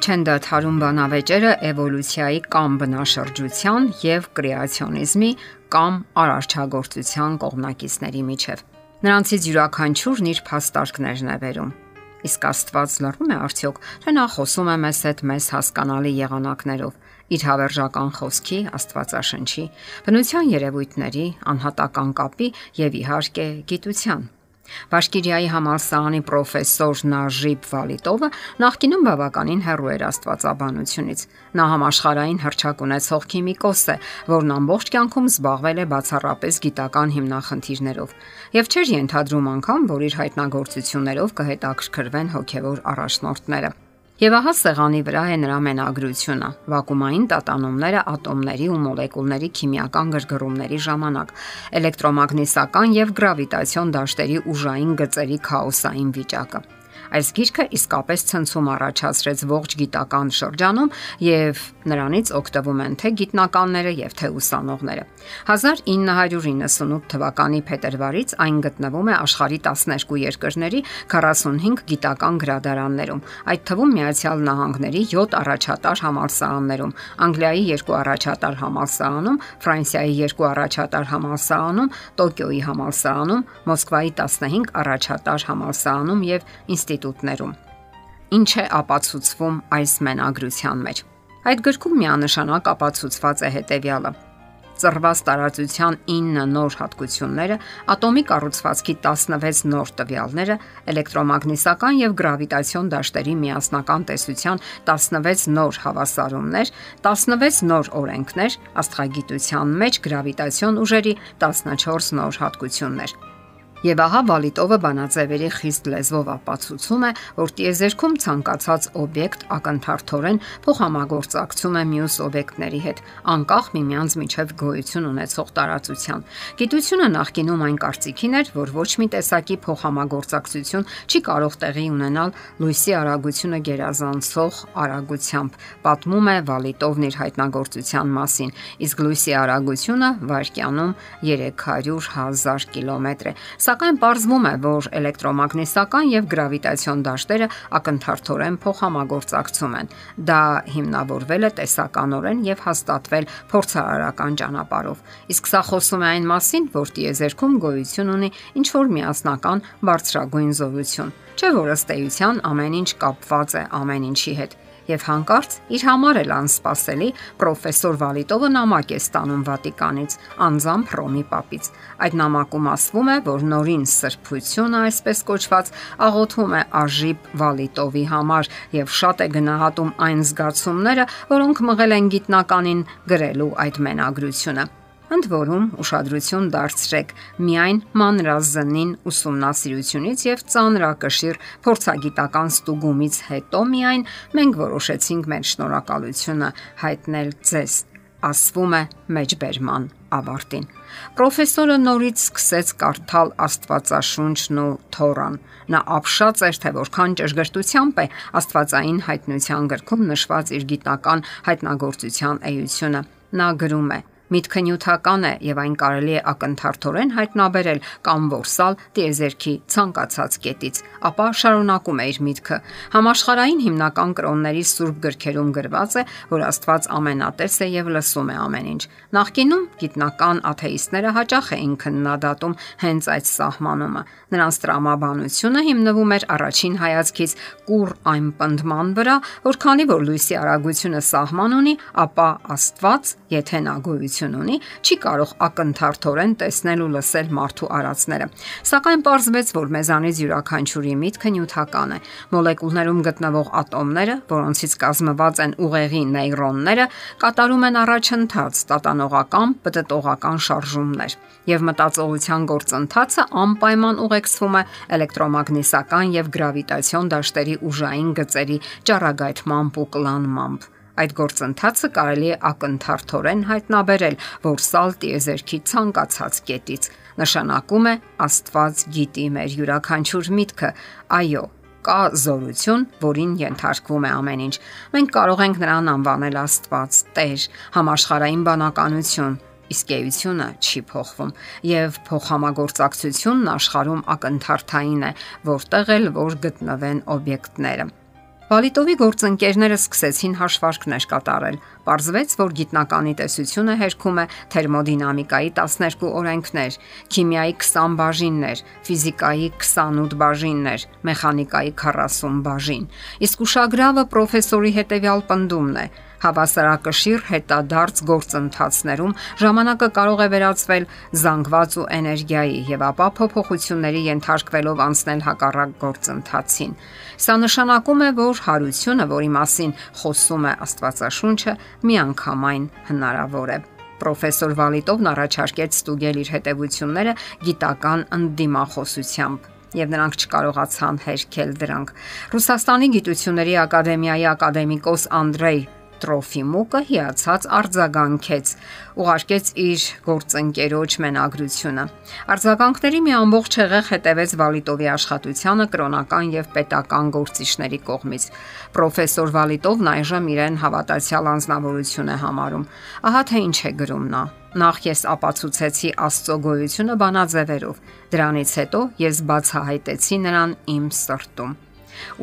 Չեն դադարում բանավեճերը էվոլյուցիայի կամ բնաշրջության եւ կրեացիոնիզմի կամ արարչագործության կողմնակիցների միջև։ Նրանցից յուրաքանչյուրն իր փաստարկներն է բերում։ Իսկ Աստված լռում է արդյոք, թե նա խոսում է մեզ հետ մեզ հասկանալի եղանակներով, իր հավերժական խոսքի, Աստվածաշնչի, բնության երևույթների, անհատական կապի եւ իհարկե գիտության Բաշկիրիայի համալսարանի պրոֆեսոր Նաժիբ Վալիտովը նախկինում բավականին հեռու էր աստվածաբանությունից։ Նա համաշխարհային հրճակ ունեցող քիմիկոս է, որն ամբողջ կյանքում զբաղվել է բացառապես գիտական հիմնախնդիրներով եւ չէր ենթադրում անգամ, որ իր հայտնագործություններով կհետաքրքրվեն հոգեվոր առաջնորդները։ Եվ ահա սեղանի վրա է նրա մենագրությունը՝ վակուումային տատանումները ատոմների ու մոլեկուլների քիմիական գրգռումների ժամանակ, էլեկտրոմագնիսական եւ գravitացիոն դաշտերի ուժային գծերի քաոսային վիճակը։ Այս գիրքը իսկապես ցնցում առաջացրեց ողջ գիտական շրջանում եւ նրանից օգտվում են թե գիտնականները եւ թե ուսանողները։ 1998 թվականի փետրվարից այն գտնվում է աշխարի 12 երկրների 45 գիտական գրադարաններում, այդ թվում Միացյալ Նահանգների 7 առաջատար համալսարաններում, Անգլիայի 2 առաջատար համալսարանում, Ֆրանսիայի 2 առաջատար համալսարանում, Տոկիոյի համալսարանում, Մոսկվայի 15 առաջատար համալսարանում եւ ինստիտուտ ինստիտուտներում։ Ինչ է ապացուցվում այս մենագրության մեջ։ Այդ գրքում միանշանակ ապացուցված է հետևյալը. Ծրված տարածության 9 նոր հատկությունները, ատոմի կառուցվածքի 16 նոր տվյալները, էլեկտրոմագնիսական եւ գravitացիոն դաշտերի միասնական տեսության 16 նոր հավասարումներ, 16 նոր օրենքներ, աստղագիտության մեջ գravitացիոն ուժերի 14 նոր հատկություններ։ Եվ ահա Վալիտովը բանաձևերի խիստ լեզվով ապացուցում է, որ տիեզերքում ցանկացած օբյեկտ ակնթարթորեն փոխհամագործակցում է մյուս օբյեկտների հետ, անկախ միմյանց միջև գոյություն ունեցող տարածության։ Գիտությունը նախկինում այն կարծիքին էր, որ ոչ մի տեսակի փոխհամագործակցություն չի կարող տեղի ունենալ լույսի արագությունը գերազանցող արագությամբ, պատմում է Վալիտովն իր հայտնագործության մասին, իսկ լույսի արագությունը վայրկյանում 300 հազար կիլոմետր է Սակայն ողջվում է, որ էլեկտրոմագնիսական եւ գravitացիոն դաշտերը ակնթարթորեն փոխհամագործակցում են։ Դա հիմնավորվել է տեսականորեն եւ հաստատվել փորձարարական ճանապարհով։ Իսկ սա խոսում է այն մասին, որ տիեզերքում գոյություն ունի ինչ որ միասնական բարձրագույն զորություն։ Չէ՞ որ ըստ էության ամեն ինչ կապված է ամեն ինչի հետ եւ հանկարծ իր համար էլ անսպասելի պրոֆեսոր Վալիտովը նամակ է ստանում Վատիկանից, անձամբ Ռոմի Պապից։ Այդ նամակում ասվում է, որ նորին սրբությունը, այսպես կոչված, աղոթում է Աժիպ Վալիտովի համար եւ շատ է գնահատում այն զգացումները, որոնք մղել են գիտնականին գրելու այդ մենագրությունը։ Ընդ որում ուշադրություն դարձրեք միայն մանրազնին ուսումնասիրությունից եւ ծանրակշիռ փորձագիտական ստուգումից հետո միայն մենք որոշեցինք մեր շնորհակալությունը հայտնել ձեզ ասվում է մեջբերման ավարտին։ Պրոֆեսորը նորից սկսեց կարդալ Աստվածաշունչն ու Թորան։ Նա ապշած էր, թե որքան ճշգրտությամբ է Աստվածային հայտնության գրքում նշված իր գիտական հայտնագործության էությունը։ Նա գրում է. Միտքը նյութական է եւ այն կարելի է ակնթարթորեն հայտնաբերել կամ որսալ տիեզերքի ցանկացած կետից, ապա շարունակում է իր միտքը։ Համաշխարային հիմնական կրոնների սուրբ գրքերում գրված է, որ Աստված ամենատես է եւ լսում է ամեն ինչ։ Նախկինում գիտնական աթեիստները հաճախ էին քննադատում հենց այդ սահմանումը։ Նրանց տրամաբանությունը հիմնվում էր առաջին հայացքից կուր այն պնդման վրա, որ քանի որ լույսի արագությունը սահման ունի, ապա Աստված, եթե նա գոյություն հնարավորություն ունի, չի կարող ակնթարթորեն տեսնել ու լսել մարդու արածները։ Սակայն պարզվեց, որ մեզանից յուրաքանչյուրի միտքը նյութական է։ Մոլեկուլներում գտնվող ատոմները, որոնցից կազմված են ուղեղի նեյրոնները, կատարում են առաջընթաց, տատանողական, պտտողական շարժումներ, եւ մտածողության գործընթացը անպայման ուղեկցվում է էլեկտրոմագնիսական եւ գravitացիոն դաշտերի ուժային գծերի ճառագայթմամբ ու կլանմամբ։ Այդ գործընթացը կարելի է ակնթարթորեն հայտնաբերել որսալ տիեզերքի ցանկացած կետից։ Նշանակում է Աստված գիտի մեր յուրաքանչյուր միտքը։ Այո, կա զորություն, որին ենթարկվում է ամեն ինչ։ Մենք կարող ենք նրան անվանել Աստված, Տեր, համաշխարային բանականություն, իսկ էությունը չի փոխվում եւ փոխհամագործակցությունն աշխարհում ակնթարթային է, որտեղ էլ որ գտնվեն օբյեկտները։ Վալիտովի գործընկերները սկսեցին հաշվարկներ կատարել։ Պարզվեց, որ գիտնականի տեսությունը հերքում է թերմոդինամիկայի 12 օրենքներ, քիմիայի 20 բաժիններ, ֆիզիկայի 28 բաժիններ, մեխանիկայի 40 բաժին։ Իսկ ուշագրավը պրոֆեսորի հետևյալ պնդումն է հավասարակշիռ հետադարձ գործընթացներում ժամանակը կարող է վերածվել զանգված ու էներգիայի եւ ապա փոփոխությունների ենթարկվելով անցնել հակառակ գործընթացին։ Սա նշանակում է, որ հարությունը, որի մասին խոսում է Աստվածաշունչը, միանգամայն հնարավոր է պրոֆեսոր Վալիտովն առաջարկեց ստուգել իր հետևությունները գիտական ընդդիմախոսությամբ եւ նրանք չկարողացան հերքել դրանք։ Ռուսաստանի գիտությունների ակադեմիայի ակադեմիկոս Անդրեյ Տրոֆիմուկը հիացած արձագանքեց, ուղարկեց իր գործընկերոջ մենագրությունը։ Արձագանքների մի ամբողջ հեղեղ հետևեց Վալիտովի աշխատությանը կրոնական եւ պետական գործիչների կողմից։ Պրոֆեսոր Վալիտովն այժմ իրեն հավատացյալ անznավորություն է համարում։ Ահա թե ինչ է գրում նա. Նախ ես ապացուցեցի Աստծո գոյությունը բանաձևերով։ Դրանից հետո ես բացահայտեցի նրան իմ սրտում։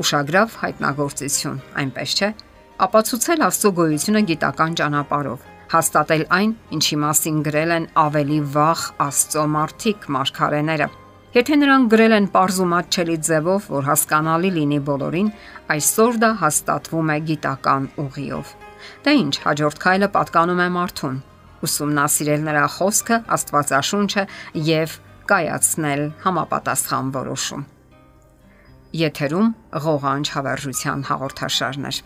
Ուշագրավ հայտնագործություն, այնպես չէ՞ ապացուցել Աստծո գոյությունը գիտական ճանապարհով, հաստատել այն, ինչի մասին գրել են ավելի վաղ Աստծո մարդիկ, մարգարեները։ Եթե նրանք գրել են པարզումատչելի ձևով, որ հասկանալի լինի բոլորին, այսօր դա հաստատվում է գիտական ուղիով։ Դե ինչ, հաջորդ քայլը պատկանում է մարդուն։ Ուսումնասիրել նրա խոսքը, Աստվածաշունչը եւ կայացնել համապատասխան որոշում։ Եթերում ղողանջ հավերժության հաղորդաշարներ։